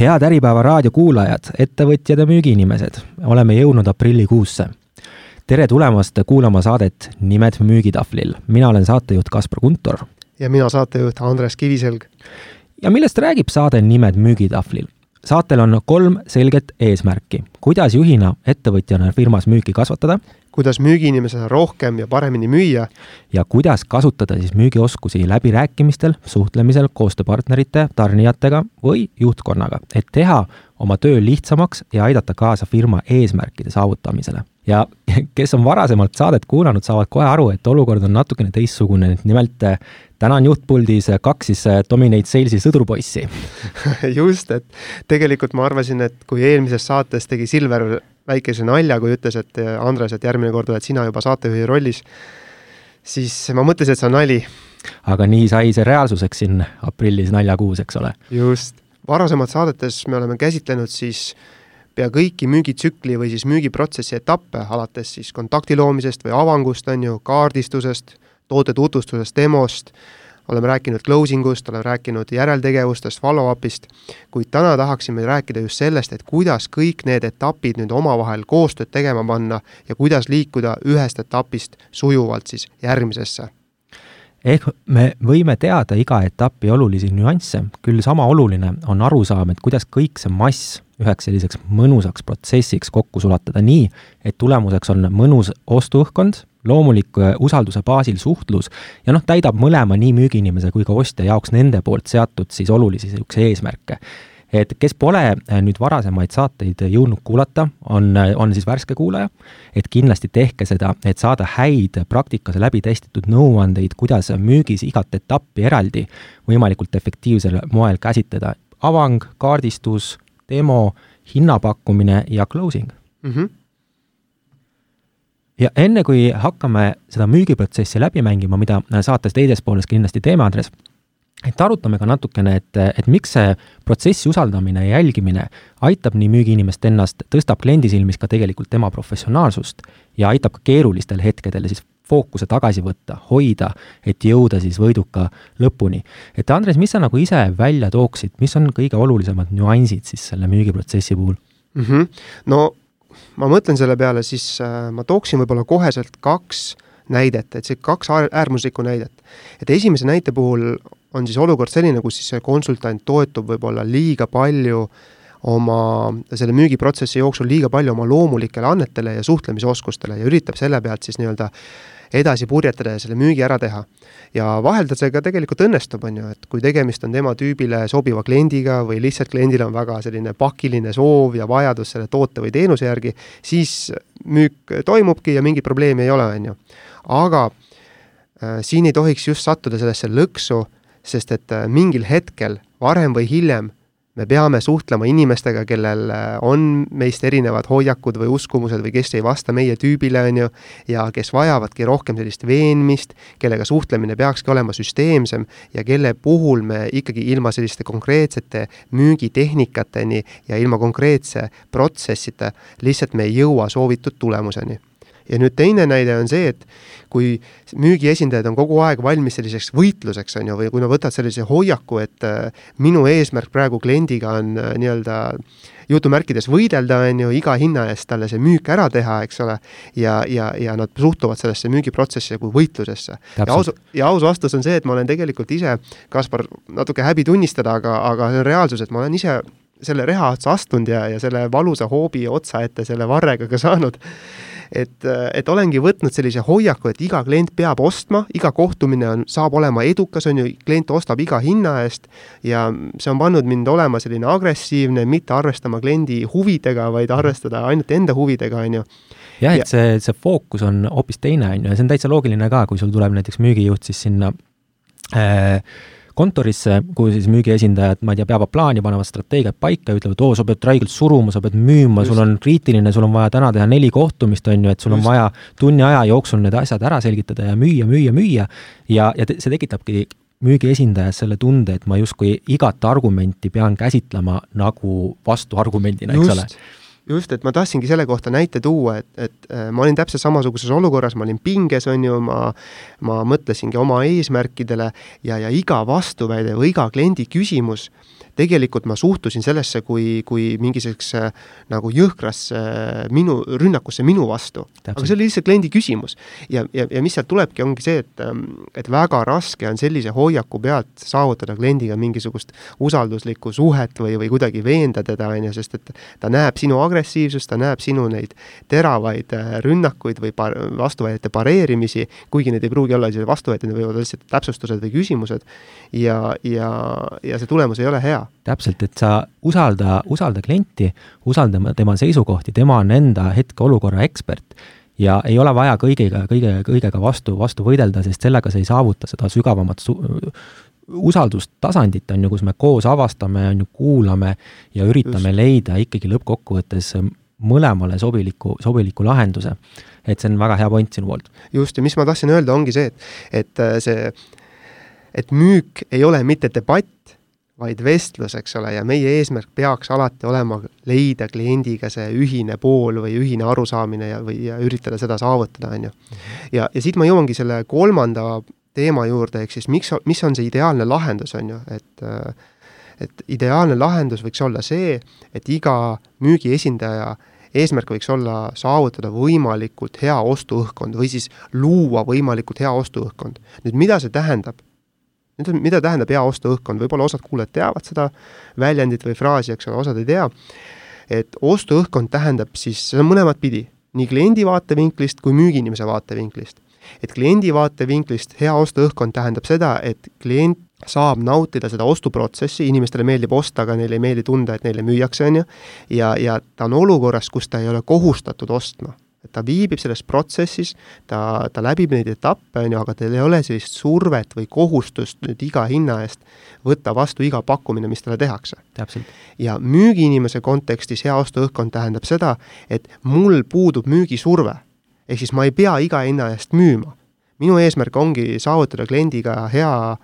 head Äripäeva raadiokuulajad, ettevõtjad ja müügiinimesed, oleme jõudnud aprillikuusse. tere tulemast kuulama saadet Nimed müügitahvlil. mina olen saatejuht Kaspar Kuntor. ja mina saatejuht Andres Kiviselg. ja millest räägib saade Nimed müügitahvlil? saatel on kolm selget eesmärki, kuidas juhina, ettevõtjana firmas müüki kasvatada, kuidas müügiinimesena rohkem ja paremini müüa ja kuidas kasutada siis müügioskusi läbirääkimistel, suhtlemisel koostööpartnerite, tarnijatega või juhtkonnaga, et teha oma töö lihtsamaks ja aidata kaasa firma eesmärkide saavutamisele. ja kes on varasemalt saadet kuulanud, saavad kohe aru, et olukord on natukene teistsugune, nimelt eh, täna on juhtpuldis kaks siis eh, Dominate Salesi sõdurpoissi just, et tegelikult ma arvasin, et kui eelmises saates tegi Silver väikese nalja, kui ütles, et eh, Andres, et järgmine kord oled sina juba saatejuhi rollis, siis ma mõtlesin, et see on nali. aga nii sai see reaalsuseks siin aprillis naljakuus, eks ole? just varasemates saadetes me oleme käsitlenud siis pea kõiki müügitsükli või siis müügiprotsessi etappe, alates siis kontakti loomisest või avangust, on ju, kaardistusest, toote tutvustusest, demost, oleme rääkinud closing ust, oleme rääkinud järeltegevustest, follow-up'ist, kuid täna tahaksime rääkida just sellest, et kuidas kõik need etapid nüüd omavahel koostööd tegema panna ja kuidas liikuda ühest etapist sujuvalt siis järgmisesse. Ehk me võime teada iga etapi olulisi nüansse, küll sama oluline on arusaam, et kuidas kõik see mass üheks selliseks mõnusaks protsessiks kokku sulatada nii, et tulemuseks on mõnus ostuõhkkond, loomulik äh, usalduse baasil suhtlus ja noh, täidab mõlema nii müügiinimese kui ka ostja jaoks nende poolt seatud siis olulisi niisuguseid eesmärke et kes pole äh, nüüd varasemaid saateid jõudnud kuulata, on, äh, on siis värske kuulaja, et kindlasti tehke seda, et saada häid praktikas läbi testitud nõuandeid, kuidas müügis igat etappi eraldi võimalikult efektiivsel moel käsitleda. avang, kaardistus, demo, hinnapakkumine ja closing mm. -hmm ja enne, kui hakkame seda müügiprotsessi läbi mängima, mida saates teises pooles kindlasti teeme, Andres, et arutame ka natukene, et, et miks see protsessi usaldamine ja jälgimine aitab nii müügiinimest ennast, tõstab kliendi silmis ka tegelikult tema professionaalsust ja aitab ka keerulistel hetkedel siis fookuse tagasi võtta, hoida, et jõuda siis võiduka lõpuni. et Andres, mis sa nagu ise välja tooksid, mis on kõige olulisemad nüansid siis selle müügiprotsessi puhul mm? -hmm. no ma mõtlen selle peale, siis äh, ma tooksin võib-olla koheselt kaks näidet, et see kaks äärmuslikku näidet. et esimese näite puhul on siis olukord selline, kus siis see konsultant toetub võib-olla liiga palju oma, selle müügiprotsessi jooksul liiga palju oma loomulikele annetele ja suhtlemisoskustele ja üritab selle pealt siis nii-öelda edasi purjetada ja selle müügi ära teha. ja vahel tal see ka tegelikult õnnestub, on ju, et kui tegemist on tema tüübile sobiva kliendiga või lihtsalt kliendil on väga selline pakiline soov ja vajadus selle toote või teenuse järgi, siis müük toimubki ja mingit probleemi ei ole, on ju. aga äh, siin ei tohiks just sattuda sellesse lõksu sest et äh, mingil hetkel, varem või hiljem, me peame suhtlema inimestega, kellel äh, on meist erinevad hoiakud või uskumused või kes ei vasta meie tüübile, on ju, ja kes vajavadki rohkem sellist veenmist, kellega suhtlemine peakski olema süsteemsem ja kelle puhul me ikkagi ilma selliste konkreetsete müügitehnikateni ja ilma konkreetse protsessita lihtsalt me ei jõua soovitud tulemuseni ja nüüd teine näide on see, et kui müügiesindajad on kogu aeg valmis selliseks võitluseks, on ju, või kui nad võtavad sellise hoiaku, et äh, minu eesmärk praegu kliendiga on äh, nii-öelda jutumärkides võidelda, on ju, iga hinna eest talle see müük ära teha, eks ole, ja, ja, ja nad suhtuvad sellesse müügiprotsessi kui võitlusesse. ja aus, ja aus vastus on see, et ma olen tegelikult ise, Kaspar, natuke häbi tunnistada, aga, aga see on reaalsus, et ma olen ise selle reha otsa astunud ja, ja selle valusa hoobi otsa ette selle varrega ka saanud et, et olengi võtnud sellise hoiaku, et iga klient peab ostma, iga kohtumine on, saab olema edukas, on ju, klient ostab iga hinna eest ja see on pannud mind olema selline agressiivne, mitte arvestama kliendi huvidega, vaid arvestada ainult enda huvidega, on ju. Jah, et see, see fookus on hoopis teine, on ju, ja see on täitsa loogiline ka, kui sul tuleb näiteks müügijuht siis sinna äh, kontorisse, kuhu siis müügiesindajad, ma ei tea, peavad plaani, panevad strateegiat paika ja ütlevad, oo, sa pead räigelt suruma, sa pead müüma, sul on kriitiline, sul on vaja täna teha neli kohtumist, on ju, et sul Just. on vaja tunni aja jooksul need asjad ära selgitada ja müüa, müüa, müüa. ja, ja see tekitabki müügiesindajas selle tunde, et ma justkui igat argumenti pean käsitlema nagu vastuargumendina, eks ole just, et ma tahtsingi selle kohta näite tuua, et, et äh, ma olin täpselt samasuguses olukorras, ma olin pinges, on ju, ma ma mõtlesingi oma eesmärkidele ja, ja iga vastuväide või iga kliendi küsimus tegelikult ma suhtusin sellesse kui, kui mingisugusesse nagu jõhkrasse minu, rünnakusse minu vastu. aga see oli lihtsalt kliendi küsimus. ja, ja, ja mis sealt tulebki, ongi see, et, ähm, et väga raske on sellise hoiaku pealt saavutada kliendiga mingisugust usalduslikku suhet või, või kuidagi veenda teda, on ju, sest et ta näeb sinu agressiivsust, ta näeb sinu neid teravaid äh, rünnakuid või par-, vastuväidete pareerimisi, kuigi need ei pruugi olla isegi vastuväited, need võivad olla lihtsalt täpsustused või küsimused, ja, ja, ja see tulemus ei ole hea täpselt, et sa usalda, usalda klienti, usalda tema seisukohti, tema on enda hetkeolukorra ekspert ja ei ole vaja kõigiga, kõige, kõigega vastu, vastu võidelda, sest sellega sa ei saavuta seda sügavamat su-, usaldustasandit, on ju, kus me koos avastame, on ju, kuulame ja üritame Just. leida ikkagi lõppkokkuvõttes mõlemale sobiliku, sobiliku lahenduse. et see on väga hea point sinu poolt. just, ja mis ma tahtsin öelda, ongi see, et, et see, et müük ei ole mitte debatt, vaid vestlus, eks ole, ja meie eesmärk peaks alati olema leida kliendiga see ühine pool või ühine arusaamine ja, või, ja üritada seda saavutada, on ju. ja, ja siit ma jõuangi selle kolmanda teema juurde, ehk siis miks, mis on see ideaalne lahendus, on ju, et et ideaalne lahendus võiks olla see, et iga müügiesindaja eesmärk võiks olla saavutada võimalikult hea ostuõhkkond või siis luua võimalikult hea ostuõhkkond. nüüd mida see tähendab? Nüüd on, mida tähendab hea ostuõhkkond, võib-olla osad kuulajad teavad seda väljendit või fraasi, eks ole, osad ei tea, et ostuõhkkond tähendab siis, see on mõlemat pidi, nii kliendi vaatevinklist kui müügiinimese vaatevinklist. et kliendi vaatevinklist hea ostuõhkkond tähendab seda, et klient saab nautida seda ostuprotsessi, inimestele meeldib osta, aga neile ei meeldi tunda, et neile müüakse, on ju, ja, ja ta on olukorras, kus ta ei ole kohustatud ostma et ta viibib selles protsessis, ta, ta läbib neid etappe, on ju, aga tal ei ole sellist survet või kohustust nüüd iga hinna eest võtta vastu iga pakkumine, mis talle tehakse. ja müügiinimese kontekstis hea ostuõhkkond tähendab seda, et mul puudub müügisurve. ehk siis ma ei pea iga hinna eest müüma. minu eesmärk ongi saavutada kliendiga hea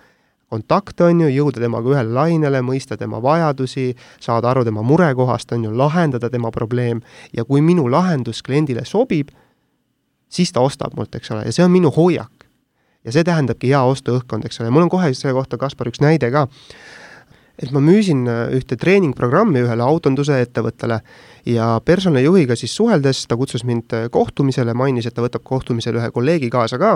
kontakt, on ju, jõuda temaga ühele lainele, mõista tema vajadusi, saada aru tema murekohast, on ju, lahendada tema probleem. Ja kui minu lahendus kliendile sobib, siis ta ostab mult, eks ole, ja see on minu hoiak. ja see tähendabki hea ostuõhkkond, eks ole, mul on kohe selle kohta, Kaspar, üks näide ka, et ma müüsin ühte treeningprogrammi ühele autonduse ettevõttele ja personalijuhiga siis suheldes ta kutsus mind kohtumisele, mainis, et ta võtab kohtumisele ühe kolleegi kaasa ka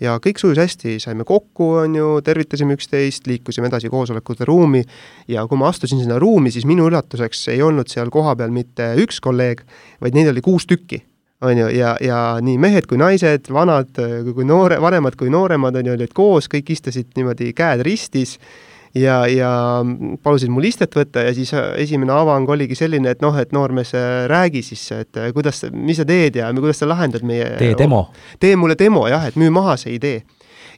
ja kõik sujus hästi, saime kokku, on ju, tervitasime üksteist, liikusime edasi koosolekute ruumi. Ja kui ma astusin sinna ruumi, siis minu üllatuseks ei olnud seal kohapeal mitte üks kolleeg, vaid neid oli kuus tükki on ju, ja, ja nii mehed kui naised, vanad kui noore, vanemad kui nooremad, on ju, olid koos, kõik istusid niimoodi käed ristis ja, ja palusid mul istet võtta ja siis äh, esimene avang oligi selline, et noh, et noormees, äh, räägi siis, et äh, kuidas, mis sa teed ja kuidas sa lahendad meie tee demo. tee mulle demo jah, et müü maha see idee.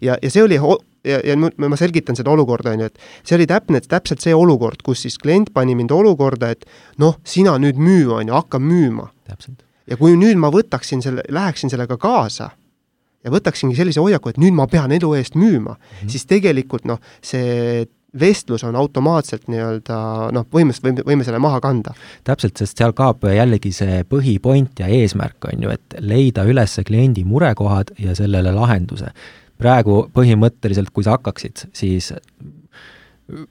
ja, ja see oli ja, ja ma selgitan seda olukorda, on ju, et see oli täpne, täpselt see olukord, kus siis klient pani mind olukorda, et noh, sina nüüd müü, on ju, hakka müüma. ja kui nüüd ma võtaksin selle, läheksin sellega kaasa ja võtaksingi sellise hoiaku, et nüüd ma pean elu eest müüma mm, -hmm. siis tegelikult noh, see vestlus on automaatselt nii-öelda noh, põhimõtteliselt võime, võime selle maha kanda. täpselt, sest seal kaob jällegi see põhipoint ja eesmärk, on ju, et leida üles kliendi murekohad ja sellele lahenduse. praegu põhimõtteliselt, kui sa hakkaksid, siis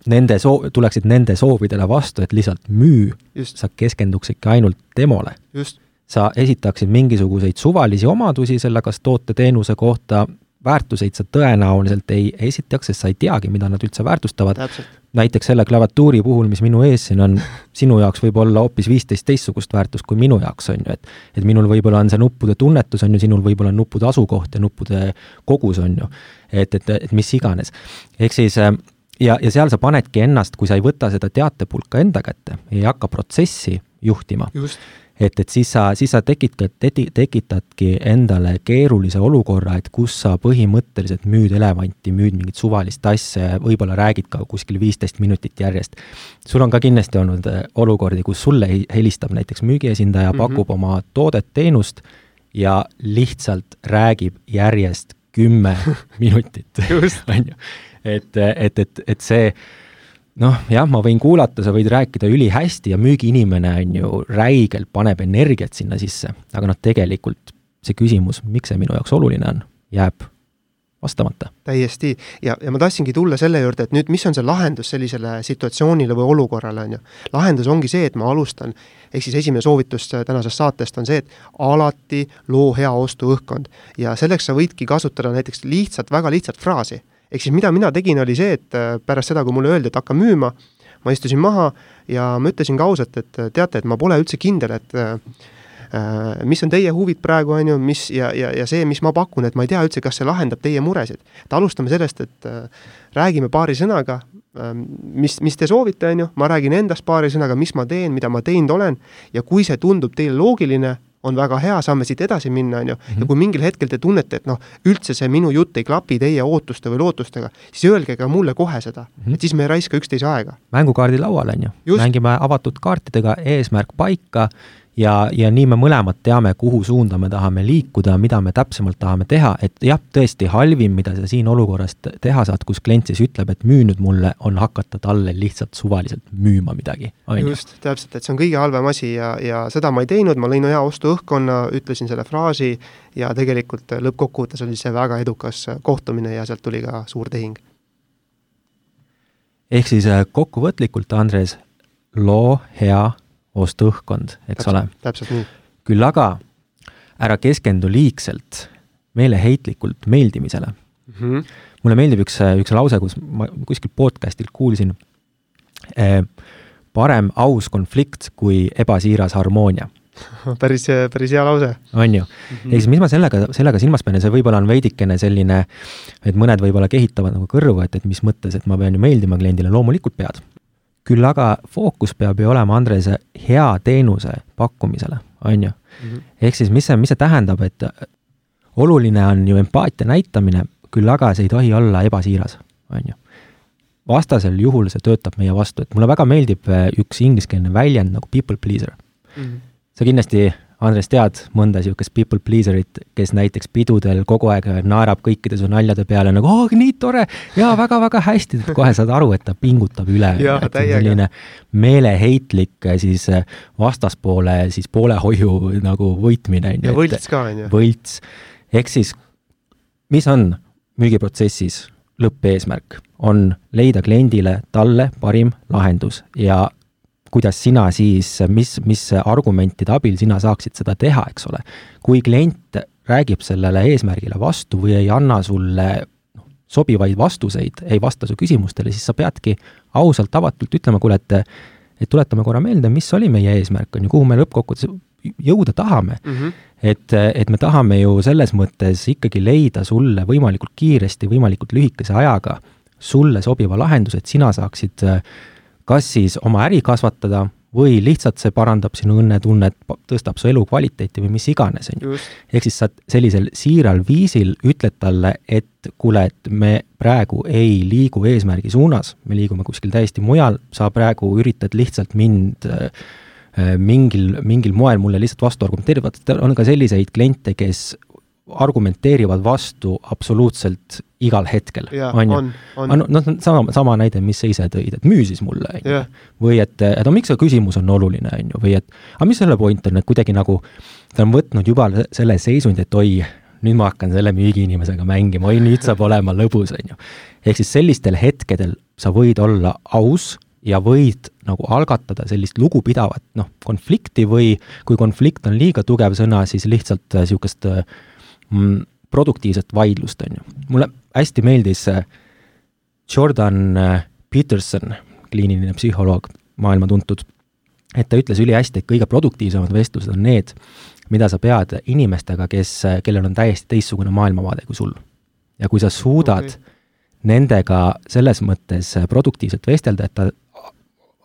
nende soo-, tuleksid nende soovidele vastu, et lihtsalt müü, sa keskenduksidki ainult demole. sa esitaksid mingisuguseid suvalisi omadusi selle kas toote-teenuse kohta, väärtuseid sa tõenäoliselt ei esitaks, sest sa ei teagi, mida nad üldse väärtustavad. näiteks selle klaviatuuri puhul, mis minu ees siin on, sinu jaoks võib olla hoopis viisteist teistsugust väärtust kui minu jaoks, on ju, et et minul võib-olla on see nuppude tunnetus, on ju, sinul võib-olla on nuppude asukoht ja nuppude kogus, on ju. et, et, et mis iganes. ehk siis äh, ja, ja seal sa panedki ennast, kui sa ei võta seda teatepulka enda kätte, ei hakka protsessi juhtima, et, et siis sa, siis sa tekitad, tekitadki endale keerulise olukorra, et kus sa põhimõtteliselt müüd elevanti, müüd mingit suvalist asja ja võib-olla räägid ka kuskil viisteist minutit järjest. sul on ka kindlasti olnud äh, olukordi, kus sulle helistab näiteks müügiesindaja mm, -hmm. pakub oma toodet-teenust ja lihtsalt räägib järjest kümme minutit, on ju. et, et, et, et see noh, jah, ma võin kuulata, sa võid rääkida ülihästi ja müügiinimene on ju räigelt paneb energiat sinna sisse, aga noh, tegelikult see küsimus, miks see minu jaoks oluline on, jääb vastamata. täiesti, ja, ja ma tahtsingi tulla selle juurde, et nüüd, mis on see lahendus sellisele situatsioonile või olukorrale, on ju. lahendus ongi see, et ma alustan, ehk siis esimene soovitus tänasest saatest on see, et alati loo hea ostuõhkkond. ja selleks sa võidki kasutada näiteks lihtsat, väga lihtsat fraasi. Ehk siis mida mina tegin, oli see, et äh, pärast seda, kui mulle öeldi, et hakka müüma, ma istusin maha ja ma ütlesin ka ausalt, et teate, et ma pole üldse kindel, et äh, Äh, mis on teie huvid praegu, on ju, mis ja, ja, ja see, mis ma pakun, et ma ei tea üldse, kas see lahendab teie muresid. et alustame sellest, et äh, räägime paari sõnaga, mis, mis te soovite, on ju, ma räägin endast paari sõnaga, mis ma teen, mida ma teinud olen ja kui see tundub teile loogiline, on väga hea, saame siit edasi minna, on ju, ja mhm. kui mingil hetkel te tunnete, et noh, üldse see minu jutt ei klapi teie ootuste või lootustega, siis öelge ka mulle kohe seda mm, -hmm. et siis me ei raiska üksteise aega. mängukaardi laual, on ju, mängime avatud kaartidega, eesmärk paika ja, ja nii me mõlemad teame, kuhu suunda me tahame liikuda, mida me täpsemalt tahame teha, et jah, tõesti halvim, mida sa siin olukorras teha saad, kus klient siis ütleb, et müü nüüd mulle, on hakata talle lihtsalt suvaliselt müüma midagi. just, täpselt, et see on kõige halvem asi ja, ja seda ma ei teinud, ma lõin hea ostuõhkkonna, ütlesin selle fraasi ja tegelikult lõppkokkuvõttes oli see väga edukas kohtumine ja sealt tuli ka suur tehing. ehk siis äh, kokkuvõtlikult, Andres, loo hea ostuõhkkond, eks täpselt, ole. täpselt nii. küll aga ära keskendu liigselt meeleheitlikult meeldimisele mm. -hmm. mulle meeldib üks, üks lause, kus ma kuskilt podcast'ilt kuulsin eh,, parem aus konflikt kui ebasiiras harmoonia päris, päris hea lause. on ju mm -hmm., ehk siis mis ma sellega, sellega silmas pean ja see võib-olla on veidikene selline, et mõned võib-olla kehitavad nagu kõrvu, et, et mis mõttes, et ma pean ju meeldima kliendile, loomulikult pead küll aga fookus peab ju olema, Andres, hea teenuse pakkumisele, on ju. Mhm. ehk siis mis see, mis see tähendab, et oluline on ju empaatia näitamine, küll aga see ei tohi olla ebasiiras, on ju. vastasel juhul see töötab meie vastu, et mulle väga meeldib üks ingliskeelne väljend nagu people pleaser mm. -hmm. sa kindlasti Andres, tead mõnda niisugust people pleaser'it, kes näiteks pidudel kogu aeg naerab kõikide su naljade peale nagu oh, nii tore ja väga-väga hästi, kohe saad aru, et ta pingutab üle. selline meeleheitlik siis vastaspoole siis poolehoiu nagu võitmine. ja võlts ka, on ju. võlts. ehk siis, mis on müügiprotsessis lõppeesmärk, on leida kliendile talle parim lahendus ja kuidas sina siis, mis, mis argumentide abil sina saaksid seda teha, eks ole. kui klient räägib sellele eesmärgile vastu või ei anna sulle noh, sobivaid vastuseid, ei vasta su küsimustele, siis sa peadki ausalt, avatult ütlema, kuule, et et tuletame korra meelde, mis oli meie eesmärk, on ju, kuhu me lõppkokkuvõttes jõuda tahame mm. -hmm. et, et me tahame ju selles mõttes ikkagi leida sulle võimalikult kiiresti, võimalikult lühikese ajaga sulle sobiva lahenduse, et sina saaksid äh, kas siis oma äri kasvatada või lihtsalt see parandab sinu õnnetunnet, tõstab su elukvaliteeti või mis iganes, on ju. ehk siis sa sellisel siiral viisil ütled talle, et kuule, et me praegu ei liigu eesmärgi suunas, me liigume kuskil täiesti mujal, sa praegu üritad lihtsalt mind äh, mingil, mingil moel mulle lihtsalt vastu argumenteerida, vaata, on ka selliseid kliente, kes argumenteerivad vastu absoluutselt igal hetkel, on ju. noh, sama, sama näide, mis sa ise tõid, et müü siis mulle, on ju. või et, et no miks see küsimus on oluline, on ju, või et aga mis selle point on, et kuidagi nagu ta on võtnud juba selle seisundi, et oi, nüüd ma hakkan selle müügiinimesega mängima, oi, nüüd saab olema lõbus, on ju. ehk siis sellistel hetkedel sa võid olla aus ja võid nagu algatada sellist lugupidavat noh, konflikti või kui konflikt on liiga tugev sõna, siis lihtsalt niisugust äh, mm, produktiivset vaidlust, on ju. mulle hästi meeldis äh, Jordan äh, Peterson, kliiniline psühholoog, maailma tuntud, et ta ütles ülihästi, et kõige produktiivsemad vestlused on need, mida sa pead inimestega, kes, äh, kellel on täiesti teistsugune maailmavaade kui sul. ja kui sa suudad okay. nendega selles mõttes produktiivselt vestelda, et ta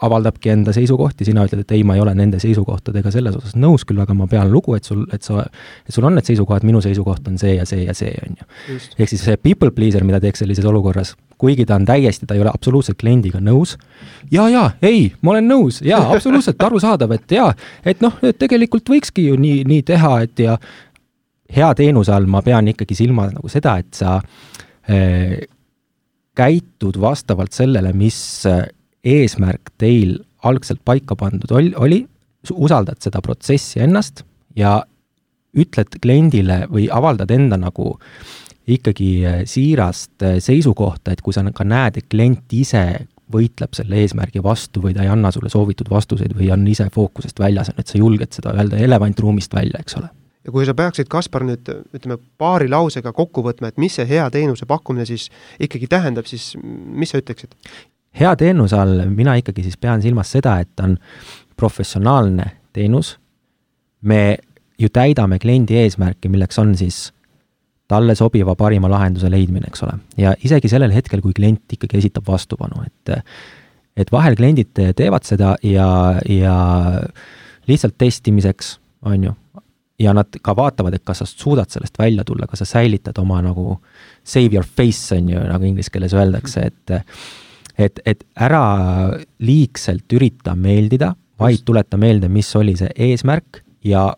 avaldabki enda seisukohti, sina ütled, et ei, ma ei ole nende seisukohtadega selles osas nõus, küll aga ma pean lugu, et sul, et sa, et sul on need seisukohad, minu seisukoht on see ja see ja see, on ju. ehk siis see people pleaser, mida teeks sellises olukorras, kuigi ta on täiesti, ta ei ole absoluutselt kliendiga nõus, jaa, jaa, ei, ma olen nõus, jaa, absoluutselt arusaadav, et jaa, et noh, tegelikult võikski ju nii, nii teha, et ja hea teenuse all ma pean ikkagi silmas nagu seda, et sa äh, käitud vastavalt sellele, mis eesmärk teil algselt paika pandud ol-, oli, usaldad seda protsessi ennast ja ütled kliendile või avaldad enda nagu ikkagi siirast seisukohta, et kui sa ka näed, et klient ise võitleb selle eesmärgi vastu või ta ei anna sulle soovitud vastuseid või on ise fookusest väljas, on, et sa julged seda öelda elevant ruumist välja, eks ole. ja kui sa peaksid, Kaspar, nüüd ütleme paari lausega kokku võtma, et mis see hea teenuse pakkumine siis ikkagi tähendab, siis mis sa ütleksid? Hea teenuse all mina ikkagi siis pean silmas seda, et on professionaalne teenus, me ju täidame kliendi eesmärki, milleks on siis talle sobiva parima lahenduse leidmine, eks ole. ja isegi sellel hetkel, kui klient ikkagi esitab vastupanu, et et vahel kliendid teevad seda ja, ja lihtsalt testimiseks, on ju, ja nad ka vaatavad, et kas sa suudad sellest välja tulla, kas sa säilitad oma nagu save your face, on ju, nagu inglise keeles öeldakse, et et, et ära liigselt ürita meeldida, vaid tuleta meelde, mis oli see eesmärk ja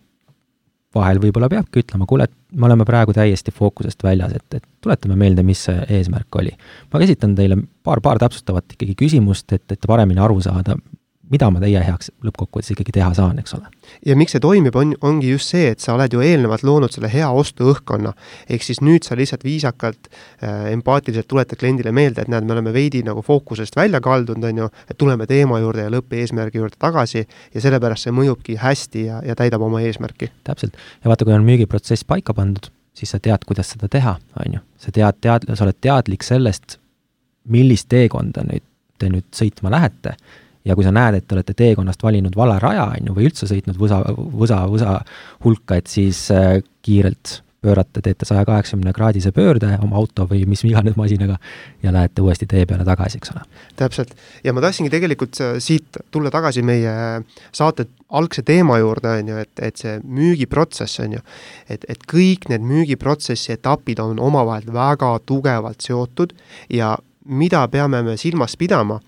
vahel võib-olla peabki ütlema, kuule, et me oleme praegu täiesti fookusest väljas, et, et tuletame meelde, mis see eesmärk oli. ma esitan teile paar, paar täpsustavat ikkagi küsimust, et, et paremini aru saada, mida ma teie heaks lõppkokkuvõttes ikkagi teha saan, eks ole. ja miks see toimib, on, ongi just see, et sa oled ju eelnevalt loonud selle hea ostuõhkkonna. ehk siis nüüd sa lihtsalt viisakalt äh,, empaatiliselt tuletad kliendile meelde, et näed, me oleme veidi nagu fookusest välja kaldunud, on ju, et tuleme teema juurde ja lõppeesmärgi juurde tagasi ja sellepärast see mõjubki hästi ja, ja täidab oma eesmärki. täpselt, ja vaata, kui on müügiprotsess paika pandud, siis sa tead, kuidas seda teha, on ju. sa tead, tead, sa oled teadlik sellest, millist teekonda nüüd te nüüd sõitma lähete ja kui sa näed, et te olete teekonnast valinud vale raja, on ju, või üldse sõitnud võsa, võsa, võsa hulka, et siis äh, kiirelt pöörate, teete saja kaheksakümne kraadise pöörde oma auto või mis iganes masinaga ja lähete uuesti tee peale tagasi, eks ole. täpselt, ja ma tahtsingi tegelikult äh, siit tulla tagasi meie saate algse teema juurde, on ju, et, et see müügiprotsess, on ju, et, et kõik need müügiprotsessi etapid on omavahel väga tugevalt seotud ja mida peame me silmas pidama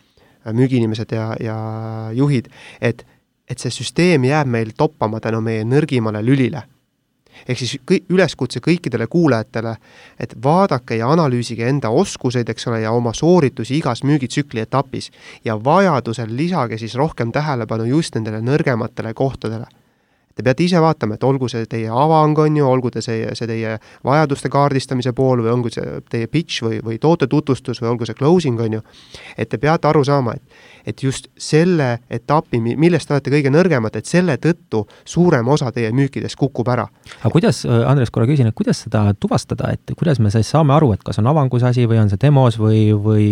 müügiinimesed ja, ja juhid, et, et see süsteem jääb meil toppama tänu meie nõrgimale lülile. ehk siis kõik, üleskutse kõikidele kuulajatele, et vaadake ja analüüsige enda oskuseid, eks ole, ja oma sooritusi igas müügitsükli etapis ja vajadusel lisage siis rohkem tähelepanu just nendele nõrgematele kohtadele Te peate ise vaatama, et olgu see teie avang, on ju, olgu ta see, see teie vajaduste kaardistamise pool või olgu see teie pitch või, või toote tutvustus või olgu see closing, on ju, et te peate aru saama, et et just selle etapi, millest te olete kõige nõrgemad, et selle tõttu suurem osa teie müükidest kukub ära. aga kuidas, Andres, korra küsin, et kuidas seda tuvastada, et kuidas me siis saame aru, et kas on avangus asi või on see demos või, või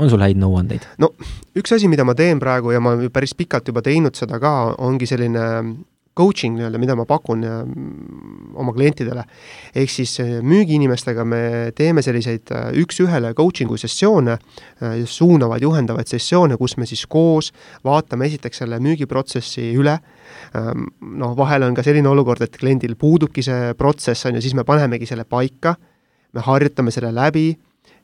on sul häid nõuandeid? no üks asi, mida ma teen praegu ja ma päris pikalt juba teinud seda ka, ongi selline coaching nii-öelda, mida ma pakun mm, oma klientidele. ehk siis äh, müügiinimestega me teeme selliseid äh, üks-ühele coaching'u sessioone, äh, suunavaid, juhendavaid sessioone, kus me siis koos vaatame esiteks selle müügiprotsessi üle, ähm, noh, vahel on ka selline olukord, et kliendil puudubki see protsess, on ju, siis me panemegi selle paika, me harjutame selle läbi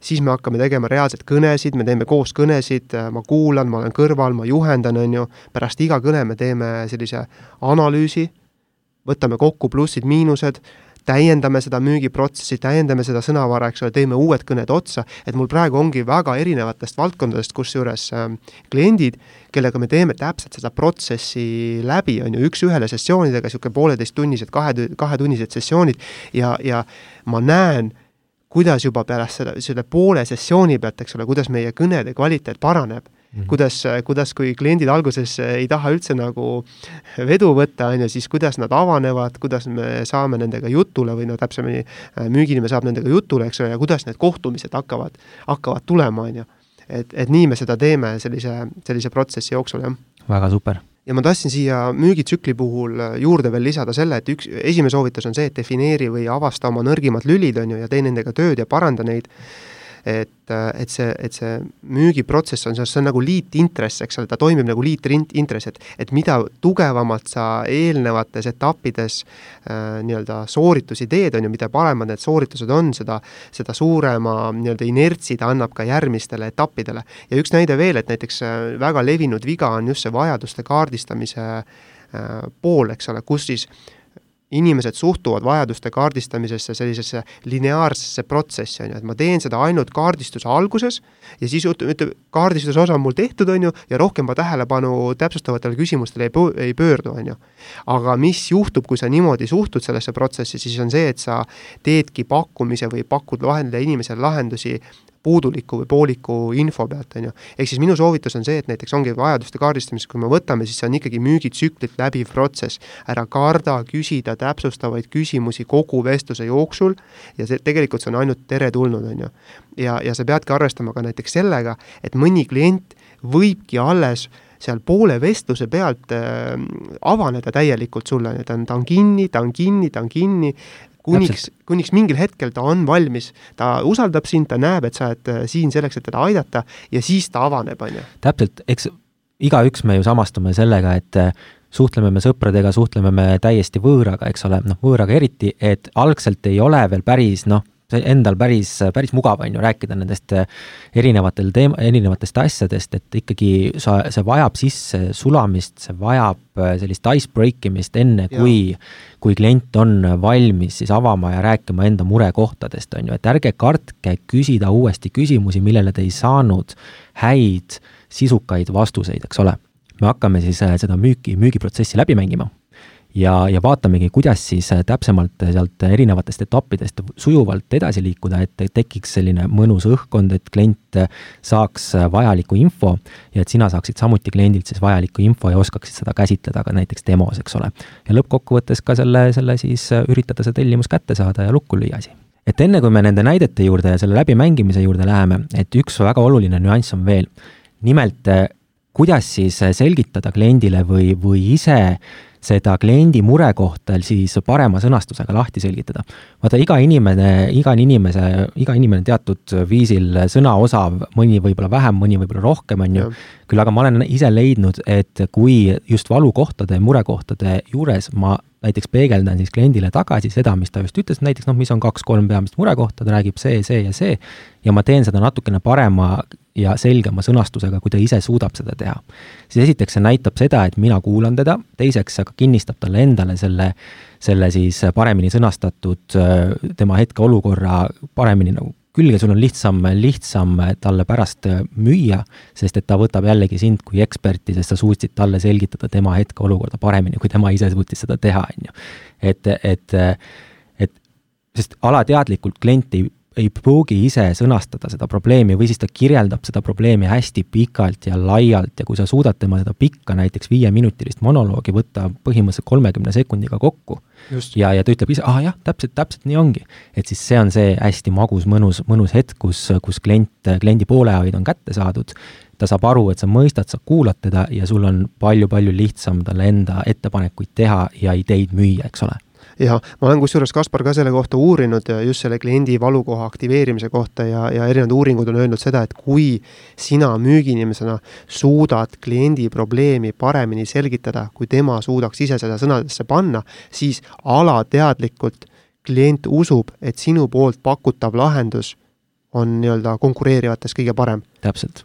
siis me hakkame tegema reaalselt kõnesid, me teeme koos kõnesid, ma kuulan, ma olen kõrval, ma juhendan, on ju, pärast iga kõne me teeme sellise analüüsi, võtame kokku plussid-miinused, täiendame seda müügiprotsessi, täiendame seda sõnavara, eks ole, teeme uued kõned otsa, et mul praegu ongi väga erinevatest valdkondadest, kusjuures äh, kliendid, kellega me teeme täpselt seda protsessi läbi, on ju, üks-ühele sessioonidega, niisugune pooleteisttunnised, kahe, kahetunnised sessioonid ja, ja ma näen, kuidas juba pärast seda, selle poole sessiooni pealt, eks ole, kuidas meie kõnede kvaliteet paraneb mm. -hmm. kuidas, kuidas, kui kliendid alguses ei taha üldse nagu vedu võtta, on ju, siis kuidas nad avanevad, kuidas me saame nendega jutule või no täpsemini, müügiinimene saab nendega jutule, eks ole, ja kuidas need kohtumised hakkavad, hakkavad tulema, on ju. et, et nii me seda teeme sellise, sellise protsessi jooksul, jah. väga super ja ma tahtsin siia müügitsükli puhul äh, juurde veel lisada selle, et üks, esimene soovitus on see, et defineeri või avasta oma nõrgimad lülid, on ju, ja tee nendega tööd ja paranda neid et, et see, et see müügiprotsess on, see on nagu liitintress, eks ole, ta toimib nagu liitintress, et et mida tugevamalt sa eelnevates etappides äh, nii-öelda sooritusi teed, on ju, mida paremad need sooritused on, seda, seda suurema nii-öelda inertsi ta annab ka järgmistele etappidele. ja üks näide veel, et näiteks äh, väga levinud viga on just see vajaduste kaardistamise äh, pool, eks ole, kus siis inimesed suhtuvad vajaduste kaardistamisesse sellisesse lineaarsesse protsessi, on ju, et ma teen seda ainult kaardistuse alguses ja siis ütleme, kaardistuse osa on mul tehtud, on ju, ja rohkem ma tähelepanu täpsustavatele küsimustele ei, ei pöördu, on ju. aga mis juhtub, kui sa niimoodi suhtud sellesse protsessi, siis on see, et sa teedki pakkumise või pakud lahendada inimesele lahendusi puuduliku või pooliku info pealt, on ju. ehk siis minu soovitus on see, et näiteks ongi vajaduste kaardistamist, kui me võtame, siis see on ikkagi müügitsüklit läbiv protsess. ära karda küsida täpsustavaid küsimusi kogu vestluse jooksul ja see, tegelikult see on ainult teretulnud, on ju. ja, ja sa peadki arvestama ka näiteks sellega, et mõni klient võibki alles seal poole vestluse pealt äh, avaneda täielikult sulle, ta on, ta on kinni, ta on kinni, ta on kinni, kuniks, kuniks mingil hetkel ta on valmis, ta usaldab sind, ta näeb, et sa oled äh, siin selleks, et teda aidata ja siis ta avaneb, on ju. täpselt, eks igaüks me ju samastume sellega, et äh, suhtleme me sõpradega, suhtleme me täiesti võõraga, eks ole, noh, võõraga eriti, et algselt ei ole veel päris noh, endal päris, päris mugav on ju rääkida nendest äh, erinevatel teema, erinevatest asjadest, et ikkagi sa, see vajab sisse sulamist, see vajab äh, sellist ice break imist enne, kui, kui klient on valmis siis avama ja rääkima enda murekohtadest, on ju, et ärge kartke küsida uuesti küsimusi, millele te ei saanud häid sisukaid vastuseid, eks ole. me hakkame siis äh, seda müüki, müügiprotsessi läbi mängima ja, ja vaatamegi, kuidas siis äh, täpsemalt äh, sealt erinevatest etappidest sujuvalt edasi liikuda, et tekiks selline mõnus õhkkond, et klient äh, saaks vajaliku info ja et sina saaksid samuti kliendilt siis vajalikku info ja oskaksid seda käsitleda ka näiteks demos, eks ole. ja lõppkokkuvõttes ka selle, selle siis üritada see tellimus kätte saada ja lukku lüüa asi et enne kui me nende näidete juurde ja selle läbimängimise juurde läheme, et üks väga oluline nüanss on veel. nimelt, kuidas siis selgitada kliendile või, või ise seda kliendi murekohta siis parema sõnastusega lahti selgitada. vaata, iga inimene, iga inimese, iga inimene teatud viisil sõnaosav, mõni võib-olla vähem, mõni võib-olla rohkem, on ju, küll aga ma olen ise leidnud, et kui just valukohtade, murekohtade juures ma näiteks peegeldan siis kliendile tagasi seda, mis ta just ütles, näiteks noh, mis on kaks-kolm peamist murekohta, ta räägib see, see ja see, ja ma teen seda natukene parema ja selgema sõnastusega, kui ta ise suudab seda teha. siis esiteks see näitab seda, et mina kuulan teda, teiseks aga kinnistab talle endale selle, selle siis paremini sõnastatud tema hetkeolukorra paremini nagu külge, sul on lihtsam, lihtsam talle pärast müüa, sest et ta võtab jällegi sind kui eksperti, sest sa suutsid talle selgitada tema hetkeolukorda paremini, kui tema ise suutis seda teha, on ju. et, et, et sest alateadlikult klient ei ei pruugi ise sõnastada seda probleemi või siis ta kirjeldab seda probleemi hästi pikalt ja laialt ja kui sa suudad tema seda pikka näiteks viieminutilist monoloogi võtta põhimõtteliselt kolmekümne sekundiga kokku Just. ja, ja ta ütleb ise, ah jah, täpselt, täpselt nii ongi. et siis see on see hästi magus, mõnus, mõnus hetk, kus, kus klient, kliendi poolehoid on kätte saadud, ta saab aru, et sa mõistad, sa kuulad teda ja sul on palju-palju lihtsam talle enda ettepanekuid teha ja ideid müüa, eks ole ja ma olen kusjuures, Kaspar, ka selle kohta uurinud just selle kliendi valukoha aktiveerimise kohta ja, ja erinevad uuringud on öelnud seda, et kui sina müügiinimesena suudad kliendi probleemi paremini selgitada, kui tema suudaks ise seda sõnadesse panna, siis alateadlikult klient usub, et sinu poolt pakutav lahendus on nii-öelda konkureerivates kõige parem. täpselt.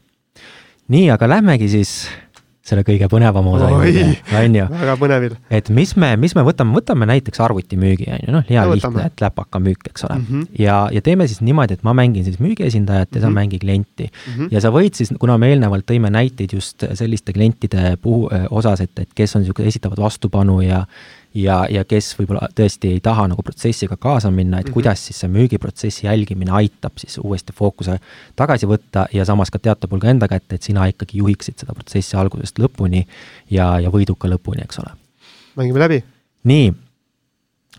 nii, aga lähmegi siis selle kõige põnevama osa juurde, on ju. väga põnevil. et mis me, mis me võtame, võtame näiteks arvutimüügi, on ju, noh, hea no, lihtne, et läpakamüük, eks ole mm. -hmm. ja, ja teeme siis niimoodi, et ma mängin siis müügiesindajat ja mm -hmm. sa mängi klienti mm. -hmm. ja sa võid siis, kuna me eelnevalt tõime näiteid just selliste klientide puhu, osas, et, et kes on niisugused, esitavad vastupanu ja ja, ja kes võib-olla tõesti ei taha nagu protsessiga kaasa minna, et mm -hmm. kuidas siis see müügiprotsessi jälgimine aitab siis uuesti fookuse tagasi võtta ja samas ka teatud hulga enda kätte, et sina ikkagi juhiksid seda protsessi algusest lõpuni ja, ja võiduka lõpuni, eks ole. mängime läbi. nii,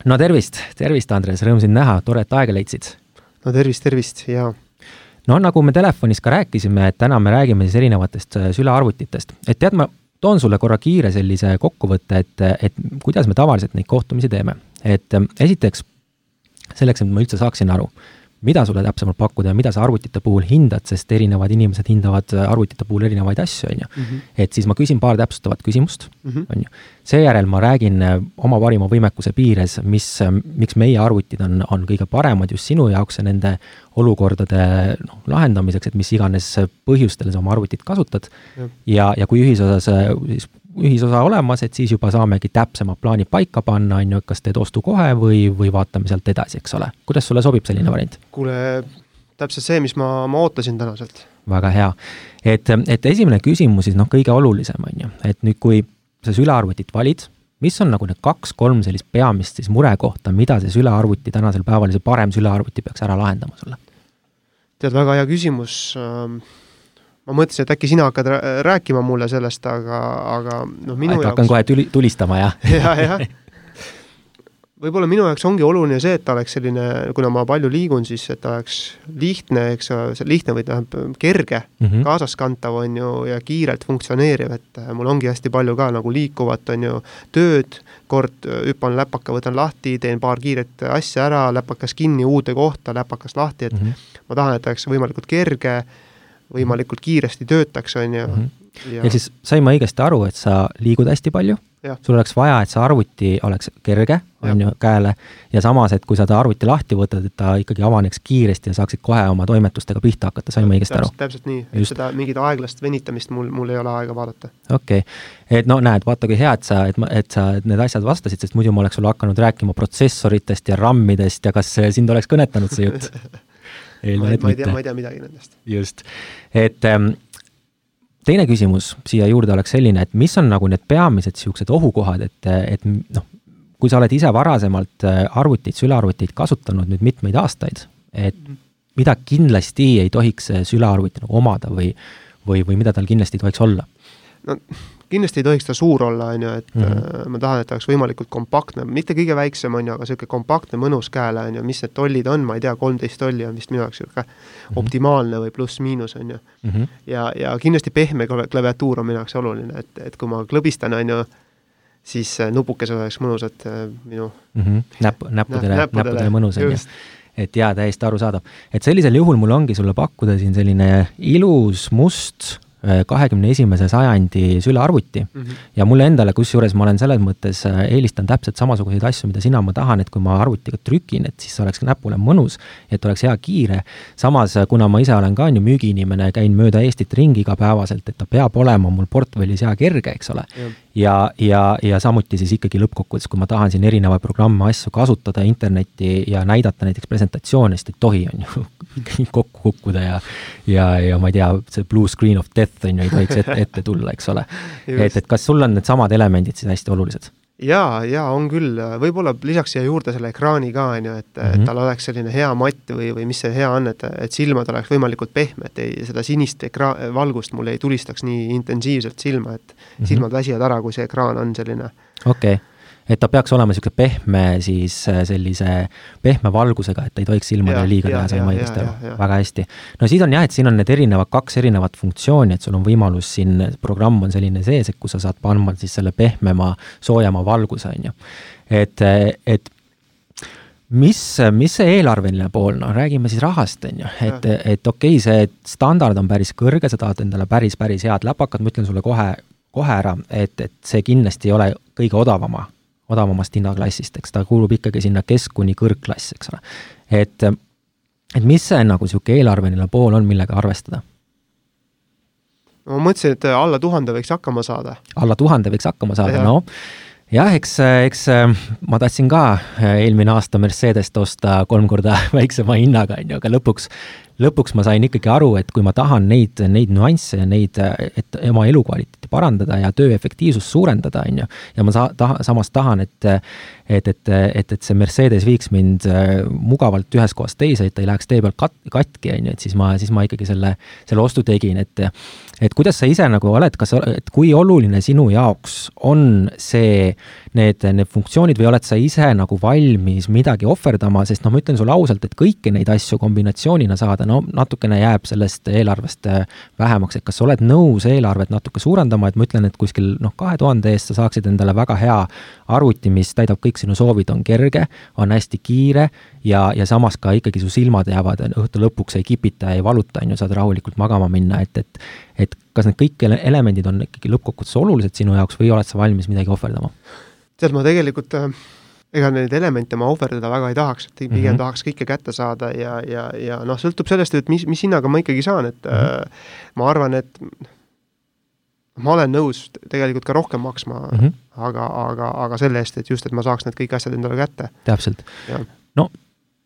no tervist, tervist, Andres, rõõm sind näha, tore, et aega leidsid. no tervist, tervist ja no nagu me telefonis ka rääkisime, et täna me räägime siis erinevatest äh, sülearvutitest, et tead, ma toon sulle korra kiire sellise kokkuvõtte, et, et kuidas me tavaliselt neid kohtumisi teeme. et esiteks, selleks, et ma üldse saaksin aru, mida sulle täpsemalt pakkuda ja mida sa arvutite puhul hindad, sest erinevad inimesed hindavad arvutite puhul erinevaid asju, on ju. Mhm. et siis ma küsin paar täpsustavat küsimust, mhm. on ju. seejärel ma räägin äh, oma parima võimekuse piires, mis, äh, miks meie arvutid on, on kõige paremad just sinu jaoks ja nende olukordade noh, lahendamiseks, et mis iganes põhjustel sa oma arvutit kasutad. ja, ja kui ühisosas äh, siis ühisosa olemas, et siis juba saamegi täpsemad plaanid paika panna, on ju, et kas teed ostu kohe või, või vaatame sealt edasi, eks ole. kuidas sulle sobib selline variant? kuule, täpselt see, mis ma, ma ootasin tänaselt. väga hea. et, et esimene küsimus siis noh, kõige olulisem on ju, et nüüd, kui sa sülearvutit valid, mis on nagu need kaks-kolm sellist peamist siis murekohta, mida see sülearvuti tänasel päeval, see parem sülearvuti peaks ära lahendama sulle? tead, väga hea küsimus. Ähm, ma mõtlesin, et äkki sina hakkad rääkima mulle sellest, aga, aga noh, minu et jaoks. hakkan kohe tuli, tulistama, jah? jah, jah võib-olla minu jaoks ongi oluline see, et ta oleks selline, kuna ma palju liigun, siis et ta oleks lihtne, eks ole, lihtne või tähendab kerge mm, -hmm. kaasaskantav on ju ja kiirelt funktsioneeriv, et äh, mul ongi hästi palju ka nagu liikuvat, on ju, tööd, kord äh, hüppan läpaka, võtan lahti, teen paar kiiret asja ära, läpakas kinni uude kohta, läpakas lahti, et mm -hmm. ma tahan, et ta oleks võimalikult kerge, võimalikult kiiresti töötaks, on ju mm. -hmm. Ja... ehk siis sain ma õigesti aru, et sa liigud hästi palju sul oleks vaja, et see arvuti oleks kerge, on ju, käele, ja samas, et kui sa ta arvuti lahti võtad, et ta ikkagi avaneks kiiresti ja saaksid kohe oma toimetustega pihta hakata, sain ma õigesti aru? täpselt nii, et seda mingit aeglast venitamist mul, mul ei ole aega vaadata. okei okay., et no näed, vaata kui hea, et sa, et ma, et sa et need asjad vastasid, sest muidu ma oleks sulle hakanud rääkima protsessoritest ja RAM-idest ja kas sind oleks kõnetanud see jutt mitte. ma ei tea, ma ei tea midagi nendest. just, et ähm, teine küsimus siia juurde oleks selline, et mis on nagu need peamised niisugused ohukohad, et, et noh, kui sa oled ise varasemalt äh, arvuteid, sülearvuteid kasutanud nüüd mitmeid aastaid, et mhm. mida kindlasti ei tohiks sülearvuti nagu omada või, või, või mida tal kindlasti ei tohiks olla? no kindlasti ei tohiks ta suur olla, on ju, et mm -hmm. ma tahan, et ta oleks võimalikult kompaktne, mitte kõige väiksem, on ju, aga niisugune kompaktne, mõnus käele, on ju, mis need tollid on, ma ei tea, kolmteist tolli on vist minu jaoks niisugune mm -hmm. optimaalne või pluss-miinus, on ju mm. -hmm. ja, ja kindlasti pehme klaviatuur on minu jaoks oluline, et, et kui ma klõbistan, on ju, siis nupukesed oleks mõnusad äh, minu mm -hmm. näpp, näppudele, näppudele, mõnus, on ju et jaa, täiesti arusaadav. et sellisel juhul mul ongi sulle pakkuda siin selline ilus must Äh, kahekümne esimese sajandi sülearvuti mm. -hmm. ja mulle endale, kusjuures ma olen selles mõttes, äh, eelistan täpselt samasuguseid asju, mida sina, ma tahan, et kui ma arvutiga trükin, et siis oleks näpule mõnus, et oleks hea kiire. samas, äh, kuna ma ise olen ka on ju müügiinimene, käin mööda Eestit ringi igapäevaselt, et ta peab olema mul portfellis hea kerge, eks ole ja, ja, ja samuti siis ikkagi lõppkokkuvõttes, kui ma tahan siin erinevaid programme, asju kasutada, internetti ja näidata näiteks presentatsioone, sest ei tohi, on ju, kokku kukkuda ja ja, ja ma ei tea, see blue screen of death on ju, ei tohiks ette, ette tulla, eks ole. et, et kas sul on needsamad elemendid siis hästi olulised? jaa, jaa, on küll, võib-olla lisaks siia juurde selle ekraani ka, on ju, et mm, -hmm. et mhm. tal oleks selline hea matt või, või mis see hea on, et, et silmad oleks võimalikult pehmed, ei, seda sinist ekra-, valgust mul ei tulistaks nii intensiivselt silma, et mm -hmm. silmad väsivad ära, kui see ekraan on selline okei okay et ta peaks olema niisugune pehme siis äh, sellise pehme valgusega, et ta ei tohiks silmadele liiga teha, sain ma õigesti aru? väga hästi. no siis on jah, et siin on need erinevad, kaks erinevat funktsiooni, et sul on võimalus siin, programm on selline sees, et kus sa saad panna siis selle pehmema, soojema valguse, on ju. et, et mis, mis see eelarveline pool, no räägime siis rahast, on ju, et, et okei okay,, see standard on päris kõrge, sa tahad endale päris, päris head läpakat, ma ütlen sulle kohe, kohe ära, et, et see kindlasti ei ole kõige odavama odavamast hinnaklassist, eks ta kuulub ikkagi sinna kesk- kuni kõrgklass, eks ole. et, et mis see nagu niisugune eelarveline pool on, millega arvestada? ma mõtlesin, et alla tuhande võiks hakkama saada. alla tuhande võiks hakkama saada, no jah, eks, eks ma tahtsin ka eelmine aasta Mercedest osta kolm korda väiksema hinnaga, on ju, aga lõpuks lõpuks ma sain ikkagi aru, et kui ma tahan neid, neid nüansse ja neid, et oma elukvaliteeti parandada ja töö efektiivsust suurendada, on ju, ja ma sa-, taha, samas tahan, et et, et, et, et see Mercedes viiks mind äh, mugavalt ühest kohast teise, et ta ei läheks tee peal kat-, katki, on ju, et siis ma, siis ma ikkagi selle, selle ostu tegin, et et kuidas sa ise nagu oled, kas, et kui oluline sinu jaoks on see, need, need funktsioonid või oled sa ise nagu valmis midagi ohverdama, sest noh, ma ütlen sulle ausalt, et kõiki neid asju kombinatsioonina saada, no natukene jääb sellest eelarvest äh, vähemaks, et kas sa oled nõus eelarvet natuke suurendama, et ma ütlen, et kuskil noh, kahe tuhande eest sa saaksid endale väga hea arvuti, mis täidab kõik sinu soovid, on kerge, on hästi kiire ja, ja samas ka ikkagi su silmad jäävad õhtu lõpuks ei kipita, ei valuta, on ju, saad rahulikult magama minna, et, et et kas need kõik elemendid on ikkagi lõppkokkuvõttes olulised sinu jaoks või oled sa valmis midagi ohverdama? tead, ma tegelikult äh, ega neid elemente ma ohverdada väga ei tahaks, et pigem mm -hmm. tahaks kõike kätte saada ja, ja, ja noh, sõltub sellest, et mis, mis hinnaga ma ikkagi saan, et mm -hmm. äh, ma arvan, et ma olen nõus tegelikult ka rohkem maksma mm. -hmm. aga, aga, aga selle eest, et just, et ma saaks need kõik asjad endale kätte. täpselt no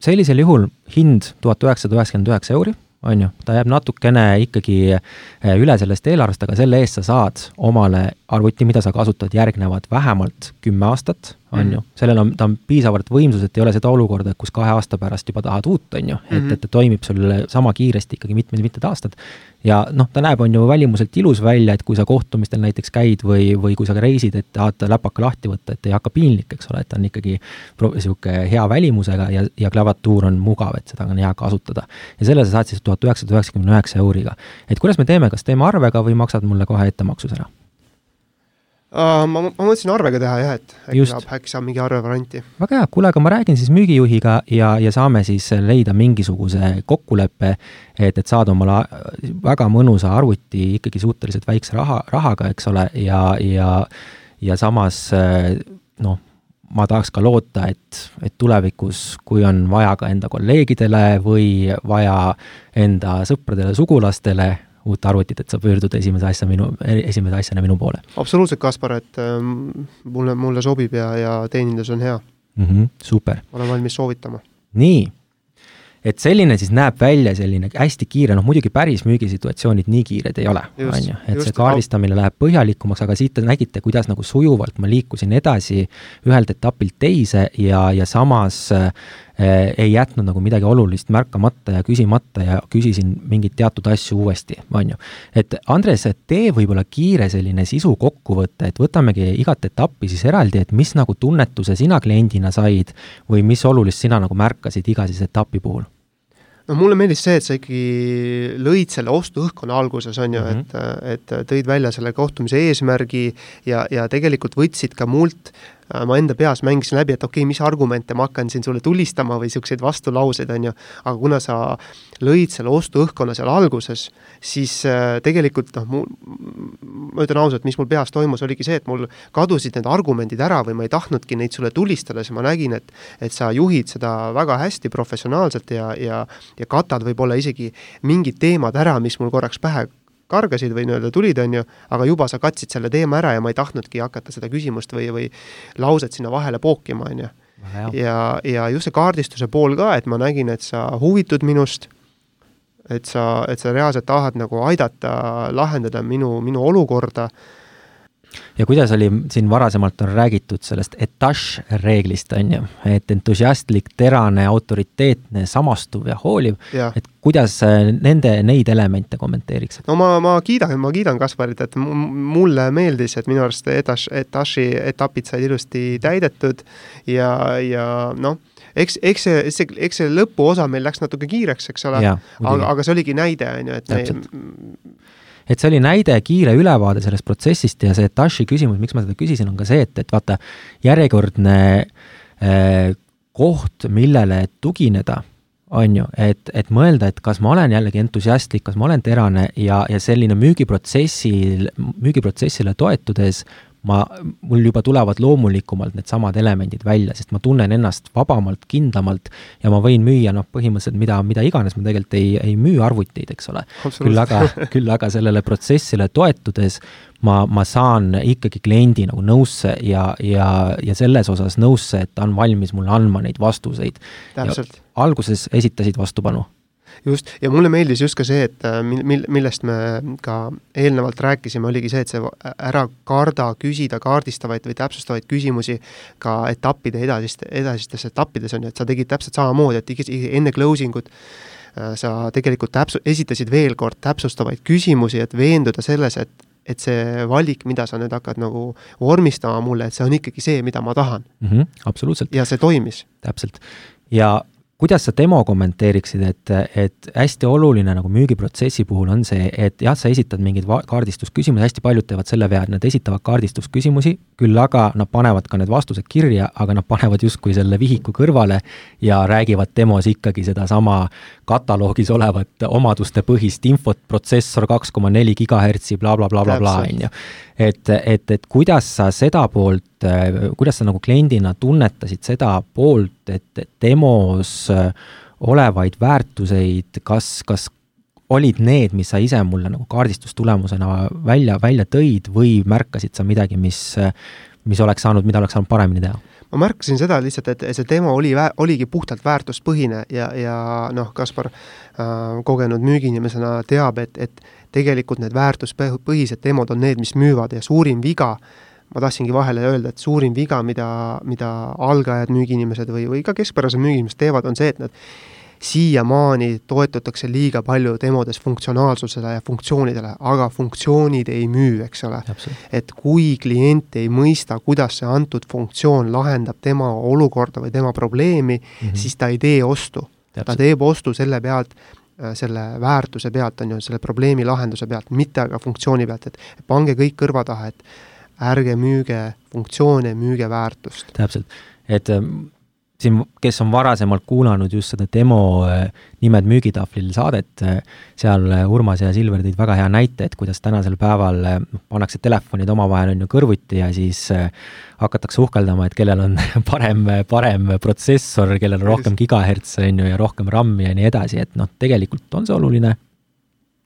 sellisel juhul hind tuhat üheksasada üheksakümmend üheksa euri, on ju, ta jääb natukene ikkagi eh, üle sellest eelarvest, aga selle eest sa saad omale arvuti, mida sa kasutad järgnevad vähemalt kümme aastat, on Mhm. ju, sellel on, ta on piisavalt võimsus, et ei ole seda olukorda, kus kahe aasta pärast juba tahad uut, on ju, et, Mhm. et ta toimib sul sama kiiresti ikkagi mitmed-mitmed aastad. ja noh, ta näeb, on ju, välimuselt ilus välja, et kui sa kohtumistel näiteks käid või, või kui sa reisid, et tahad läpaka lahti võtta, et ei hakka piinlik, eks ole, et ta on ikkagi niisugune hea välimusega ja, ja klaviatuur on mugav, et seda on hea kasutada. ja selle sa saad siis tuhat üheksasada üheksakümne üheksa euriga. et kuidas me teeme, kas teeme arvega või maksad mulle kohe ettemaksus ära? Uh, ma, ma mõtlesin arvega teha jah, et äkki Just. saab, äkki saab mingi arvevarianti. väga hea, kuule, aga ma räägin siis müügijuhiga ja, ja saame siis leida mingisuguse kokkuleppe, et, et saada omale väga mõnusa arvuti ikkagi suhteliselt väikse raha, rahaga, eks ole, ja, ja ja samas noh, ma tahaks ka loota, et, et tulevikus, kui on vaja ka enda kolleegidele või vaja enda sõpradele-sugulastele uut arvutit, et sa pöördud esimese asja minu, esimese asjana minu poole. absoluutselt, Kaspar, et ähm, mulle, mulle sobib ja, ja teenindus on hea mm. -hmm, super. olen valmis soovitama. nii, et selline siis näeb välja selline hästi kiire, noh muidugi päris müügisituatsioonid nii kiired ei ole, on ju, et see kaardistamine läheb põhjalikumaks, aga siit te nägite, kuidas nagu sujuvalt ma liikusin edasi ühelt etapilt teise ja, ja samas äh, ei jätnud nagu midagi olulist märkamata ja küsimata ja küsisin mingeid teatud asju uuesti, on ju. et Andres, tee võib-olla kiire selline sisu kokkuvõte, et võtamegi igat etappi siis eraldi, et mis nagu tunnetuse sina kliendina said või mis olulist sina nagu märkasid iga siis etapi puhul no mulle meeldis see, et sa ikkagi lõid selle ostuõhkkonna alguses, on ju mm, -hmm. et, et tõid välja selle kohtumise eesmärgi ja, ja tegelikult võtsid ka mult ma enda peas mängisin läbi, et okei okay,, mis argumente ma hakkan siin sulle tulistama või niisuguseid vastulauseid, on ju, aga kuna sa lõid selle ostuõhkkonna seal alguses, siis äh, tegelikult noh, mu, ma ütlen ausalt, mis mul peas toimus, oligi see, et mul kadusid need argumendid ära või ma ei tahtnudki neid sulle tulistada, siis ma nägin, et et sa juhid seda väga hästi professionaalselt ja, ja ja katad võib-olla isegi mingid teemad ära, mis mul korraks pähe kargasid või nii-öelda tulid, on ju, aga juba sa katsid selle teema ära ja ma ei tahtnudki hakata seda küsimust või, või lauset sinna vahele pookima, on ju. ja, ja just see kaardistuse pool ka, et ma nägin, et sa huvitud minust, et sa, et sa reaalselt tahad nagu aidata lahendada minu, minu olukorda ja kuidas oli, siin varasemalt on räägitud sellest etaš reeglist, on ju, et entusiastlik, terane, autoriteetne, samastuv ja hooliv, et kuidas nende, neid elemente kommenteeriksid? no ma, ma kiidan, ma kiidan Kasparit, et mulle meeldis, et minu arust etaš, etaši etapid said ilusti täidetud ja, ja noh, eks, eks see, see, eks see lõpuosa meil läks natuke kiireks, eks ole, aga, aga see oligi näide, on ju, et me et see oli näide, kiire ülevaade sellest protsessist ja see Tashi küsimus, miks ma seda küsisin, on ka see, et, et vaata, järjekordne äh, koht, millele tugineda, on ju, et, et mõelda, et kas ma olen jällegi entusiastlik, kas ma olen terane ja, ja selline müügiprotsessil, müügiprotsessile toetudes ma, mul juba tulevad loomulikumalt needsamad elemendid välja, sest ma tunnen ennast vabamalt, kindlamalt ja ma võin müüa noh, põhimõtteliselt mida, mida iganes, ma tegelikult ei, ei müü arvuteid, eks ole. küll aga, küll aga sellele protsessile toetudes ma, ma saan ikkagi kliendi nagu nõusse ja, ja, ja selles osas nõusse, et ta on valmis mulle andma neid vastuseid. alguses esitasid vastupanu just, ja mulle meeldis just ka see, et mil-, mil-, millest me ka eelnevalt rääkisime, oligi see, et see ära karda küsida kaardistavaid või täpsustavaid küsimusi ka etappide edasiste, edasistes etappides, on ju, et sa tegid täpselt samamoodi, et enne closing ut sa tegelikult täpsu-, esitasid veel kord täpsustavaid küsimusi, et veenduda selles, et et see valik, mida sa nüüd hakkad nagu vormistama mulle, et see on ikkagi see, mida ma tahan mm. -hmm, absoluutselt. ja see toimis. täpselt. ja kuidas sa demo kommenteeriksid, et, et hästi oluline nagu müügiprotsessi puhul on see, et jah, sa esitad mingeid kaardistusküsimusi, hästi paljud teevad selle vea, et nad esitavad kaardistusküsimusi, küll aga nad panevad ka need vastused kirja, aga nad panevad justkui selle vihiku kõrvale ja räägivad demos ikkagi sedasama kataloogis olevat omadustepõhist infot, protsessor kaks koma neli gigahertsi bla, bla, blablabla, on ju. Et, et, et kuidas sa seda poolt, kuidas sa nagu kliendina tunnetasid seda poolt, et demos olevaid väärtuseid, kas, kas olid need, mis sa ise mulle nagu kaardistustulemusena välja, välja tõid või märkasid sa midagi, mis, mis oleks saanud, mida oleks saanud paremini teha? ma märkasin seda lihtsalt, et see teema oli, oligi puhtalt väärtuspõhine ja, ja noh, Kaspar äh, kogenud müügiinimesena teab, et, et tegelikult need väärtuspõhised teemad on need, mis müüvad ja suurim viga, ma tahtsingi vahele öelda, et suurim viga, mida, mida algajad müügiinimesed või, või ka keskpärased müügiinimesed teevad, on see, et nad siiamaani toetutakse liiga palju demodes funktsionaalsusele ja funktsioonidele, aga funktsioonid ei müü, eks ole. et kui klient ei mõista, kuidas see antud funktsioon lahendab tema olukorda või tema probleemi mm, -hmm. siis ta ei tee ostu. ta teeb ostu selle pealt, selle väärtuse pealt, on ju, selle probleemi lahenduse pealt, mitte aga funktsiooni pealt, et pange kõik kõrva taha, et ärge müüge funktsioone, müüge väärtust. täpselt, et ähm, siin, kes on varasemalt kuulanud just seda demo äh, Nimed müügitahvlil saadet, äh, seal äh, Urmas ja Silver tõid väga hea näite, et kuidas tänasel päeval noh, pannakse telefonid omavahel on ju kõrvuti ja siis hakatakse uhkeldama, et kellel on parem, parem protsessor, kellel on rohkem gigahertse on ju ja rohkem RAM-i ja nii edasi, et noh, tegelikult on see oluline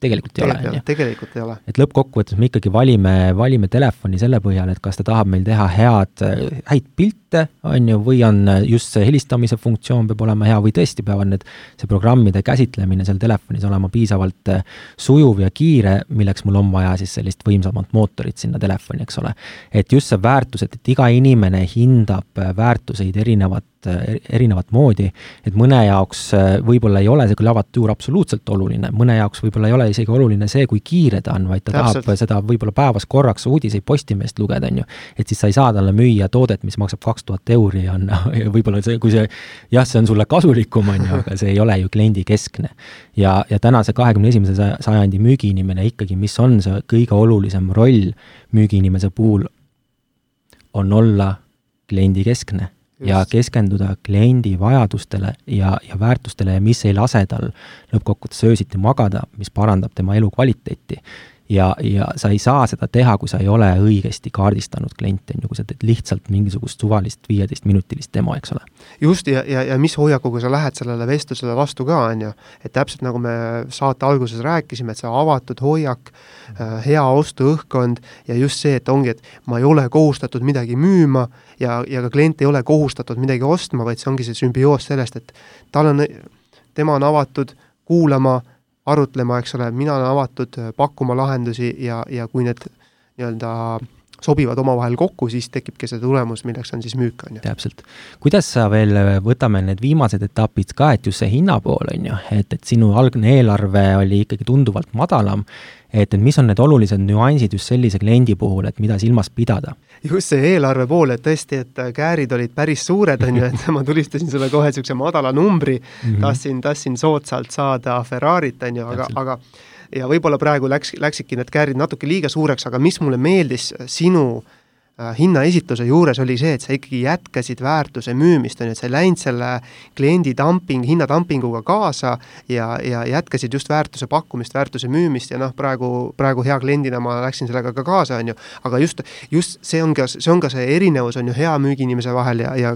tegelikult ei ole, on ju. tegelikult ei ole. et lõppkokkuvõttes me ikkagi valime, valime telefoni selle põhjal, et kas ta tahab meil teha head, häid pilte, on ju, või on just see helistamise funktsioon peab olema hea või tõesti peavad need, see programmide käsitlemine seal telefonis olema piisavalt eh, sujuv ja kiire, milleks mul on vaja siis sellist võimsamat mootorit sinna telefoni, eks ole. et just see väärtus, et, et iga inimene hindab väärtuseid erinevat erinevat moodi, et mõne jaoks äh, võib-olla ei ole see klaviatuur absoluutselt oluline, mõne jaoks võib-olla ei ole isegi oluline see, kui kiire ta on, vaid ta Täpselt. tahab seda võib-olla päevas korraks uudiseid Postimehest lugeda, on ju. et siis sa ei saa talle müüa toodet, mis maksab kaks tuhat euri, on võib-olla see, kui see jah, see on sulle kasulikum, on ju, aga see ei ole ju kliendikeskne. ja, ja tänase kahekümne esimese sajandi müügiinimene ikkagi, mis on see kõige olulisem roll müügiinimese puhul, on olla kliendikeskne ja keskenduda kliendi vajadustele ja, ja väärtustele ja mis ei lase tal lõppkokkuvõttes öösiti magada, mis parandab tema elukvaliteeti ja, ja sa ei saa seda teha, kui sa ei ole õigesti kaardistanud kliente, on ju, kui sa teed lihtsalt mingisugust suvalist viieteistminutilist demo, eks ole. just, ja, ja, ja mis hoiakuga sa lähed sellele vestlusele vastu ka, on ju, et täpselt nagu me saate alguses rääkisime, et see avatud hoiak, äh, hea ostuõhkkond ja just see, et ongi, et ma ei ole kohustatud midagi müüma ja, ja ka klient ei ole kohustatud midagi ostma, vaid see ongi see sümbioos sellest, et tal on, tema on avatud kuulama arutlema, eks ole, mina olen avatud äh, pakkuma lahendusi ja, ja kui need nii-öelda sobivad omavahel kokku, siis tekibki see tulemus, milleks on siis müük, on ju. täpselt. kuidas sa veel, äh, võtame need viimased etapid ka, et just see hinna pool, on ju, et, et sinu algne eelarve oli ikkagi tunduvalt madalam, et, et mis on need olulised nüansid just sellise kliendi puhul, et mida silmas pidada? just see eelarve pool, et tõesti, et äh, käärid olid päris suured, on ju, et ma tulistasin sulle kohe niisuguse madala numbri mm, -hmm. tahtsin, tahtsin soodsalt saada Ferrarit, on ju, aga, aga ja võib-olla praegu läks, läksidki need käärid natuke liiga suureks, aga mis mulle meeldis sinu äh, Äh, hinnaesitluse juures oli see, et sa ikkagi jätkasid väärtuse müümist, on ju, et sa ei läinud selle kliendi dumping, hinnadumpinguga kaasa ja, ja jätkasid just väärtuse pakkumist, väärtuse müümist ja noh, praegu, praegu hea kliendina ma läksin sellega ka kaasa, on ju, aga just, just see on ka, see on ka see erinevus, on ju, hea müügiinimese vahel ja, ja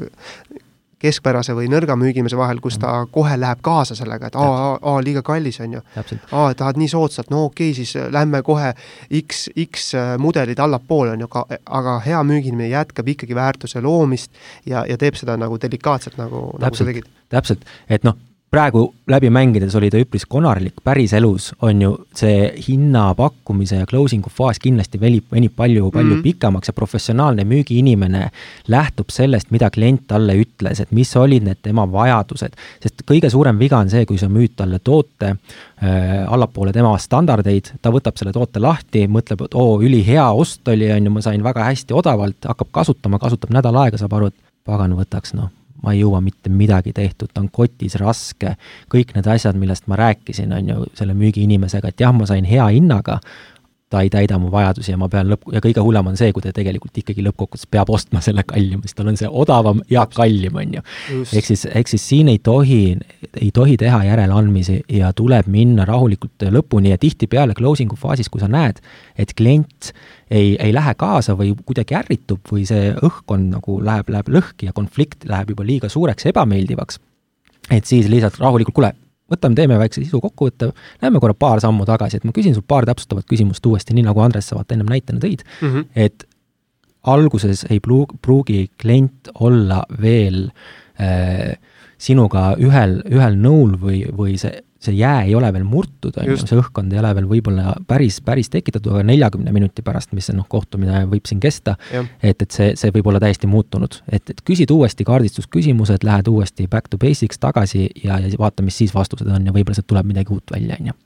keskpärase või nõrga müügimehe vahel, kus ta mhm. kohe läheb kaasa sellega, et aa, aa, liiga kallis, on ju. aa, tahad nii soodsalt, no okei okay,, siis lähme kohe X, X äh, mudelid allapoole, on ju, aga hea müügiinimene jätkab ikkagi väärtuse loomist ja, ja teeb seda nagu delikaatselt, nagu, nagu sa tegid. täpselt, et noh praegu läbi mängides oli ta üpris konarlik, päriselus on ju see hinna pakkumise ja closing'u faas kindlasti venib, venib palju, palju mm -hmm. pikemaks ja professionaalne müügiinimene lähtub sellest, mida klient talle ütles, et mis olid need tema vajadused. sest kõige suurem viga on see, kui sa müüd talle toote äh, allapoole tema standardeid, ta võtab selle toote lahti, mõtleb, et oo, ülihea ost oli, on ju, ma sain väga hästi odavalt, hakkab kasutama, kasutab nädal aega, saab aru, et pagan võtaks, noh ma ei jõua mitte midagi tehtud, ta on kotis raske, kõik need asjad, millest ma rääkisin, on ju, selle müügiinimesega, et jah, ma sain hea hinnaga, ta ei täida mu vajadusi ja ma pean lõpp, ja kõige hullem on see, kui ta tegelikult ikkagi lõppkokkuvõttes peab ostma selle kallima, sest tal on see odavam ja kallim, on ju. ehk siis, ehk siis siin ei tohi, ei tohi teha järeleandmisi ja tuleb minna rahulikult lõpuni ja tihtipeale closing'u faasis, kui sa näed, et klient ei, ei lähe kaasa või kuidagi ärritub või see õhkkond nagu läheb, läheb lõhki ja konflikt läheb juba liiga suureks ebameeldivaks, et siis lihtsalt rahulikult, kuule, võtame, teeme väikse sisu kokkuvõtte, lähme korra paar sammu tagasi, et ma küsin sult paar täpsustavat küsimust uuesti, nii nagu Andres sa vaata ennem näitena tõid mm, -hmm. et alguses ei pruugi, klient olla veel äh, sinuga ühel, ühel nõul või, või see see jää ei ole veel murtud, on ju, see õhkkond ei ole veel võib-olla päris, päris tekitatud, aga neljakümne minuti pärast, mis see noh, kohtumine võib siin kesta, et, et see, see võib olla täiesti muutunud. et, et küsid uuesti kaardistusküsimused, lähed uuesti back to basics tagasi ja, ja vaata, mis siis vastused on ja võib-olla sealt tuleb midagi uut välja, on ju.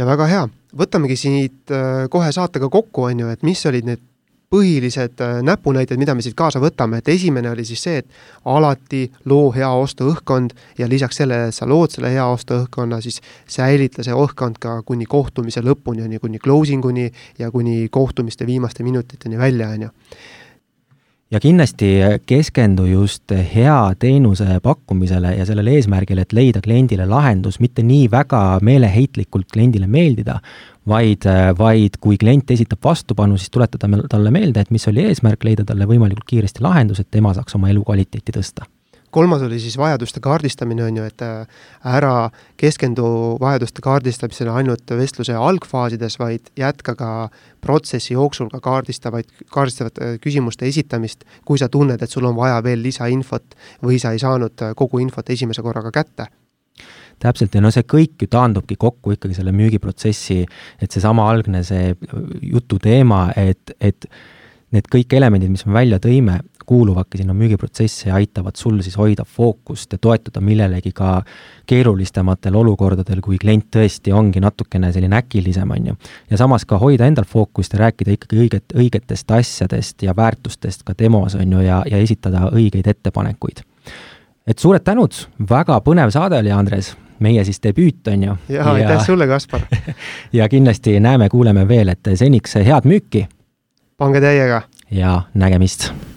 ja väga hea, võtamegi siit äh, kohe saatega kokku, on ju, et mis olid need põhilised äh, näpunäited, mida me siit kaasa võtame, et esimene oli siis see, et alati loo hea ostuõhkkond ja lisaks sellele, et sa lood selle hea ostuõhkkonna, siis säilita see õhkkond ka kuni kohtumise lõpuni, on ju, kuni closing uni ja kuni kohtumiste viimaste minutiteni välja, on ju ja kindlasti keskendu just hea teenuse pakkumisele ja sellele eesmärgile, et leida kliendile lahendus, mitte nii väga meeleheitlikult kliendile meeldida, vaid, vaid kui klient esitab vastupanu, siis tuletada talle meelde, et mis oli eesmärk, leida talle võimalikult kiiresti lahendus, et tema saaks oma elukvaliteeti tõsta kolmas oli siis vajaduste kaardistamine, on ju, et äh, ära keskendu vajaduste kaardistamisele ainult vestluse algfaasides, vaid jätka ka protsessi jooksul ka kaardistavaid, kaardistavate äh, küsimuste esitamist, kui sa tunned, et sul on vaja veel lisainfot või sa ei saanud äh, kogu infot esimese korraga kätte. Täpselt, ja no see kõik ju taandubki kokku ikkagi selle müügiprotsessi, et seesama algne see jutu teema, et, et need kõik elemendid, mis me välja tõime, kuuluvadki sinna müügiprotsessi ja aitavad sul siis hoida fookust ja toetuda millelegi ka keerulistematel olukordadel, kui klient tõesti ongi natukene selline äkilisem, on ju. ja samas ka hoida endal fookust ja rääkida ikkagi õiget, õigetest asjadest ja väärtustest ka demos, on ju, ja, ja esitada õigeid ettepanekuid. et suured tänud, väga põnev saade oli, Andres meie siis debüüt, on ju. jaa, aitäh sulle, Kaspar ja kindlasti näeme-kuuleme veel, et seniks head müüki! pange täiega! ja nägemist!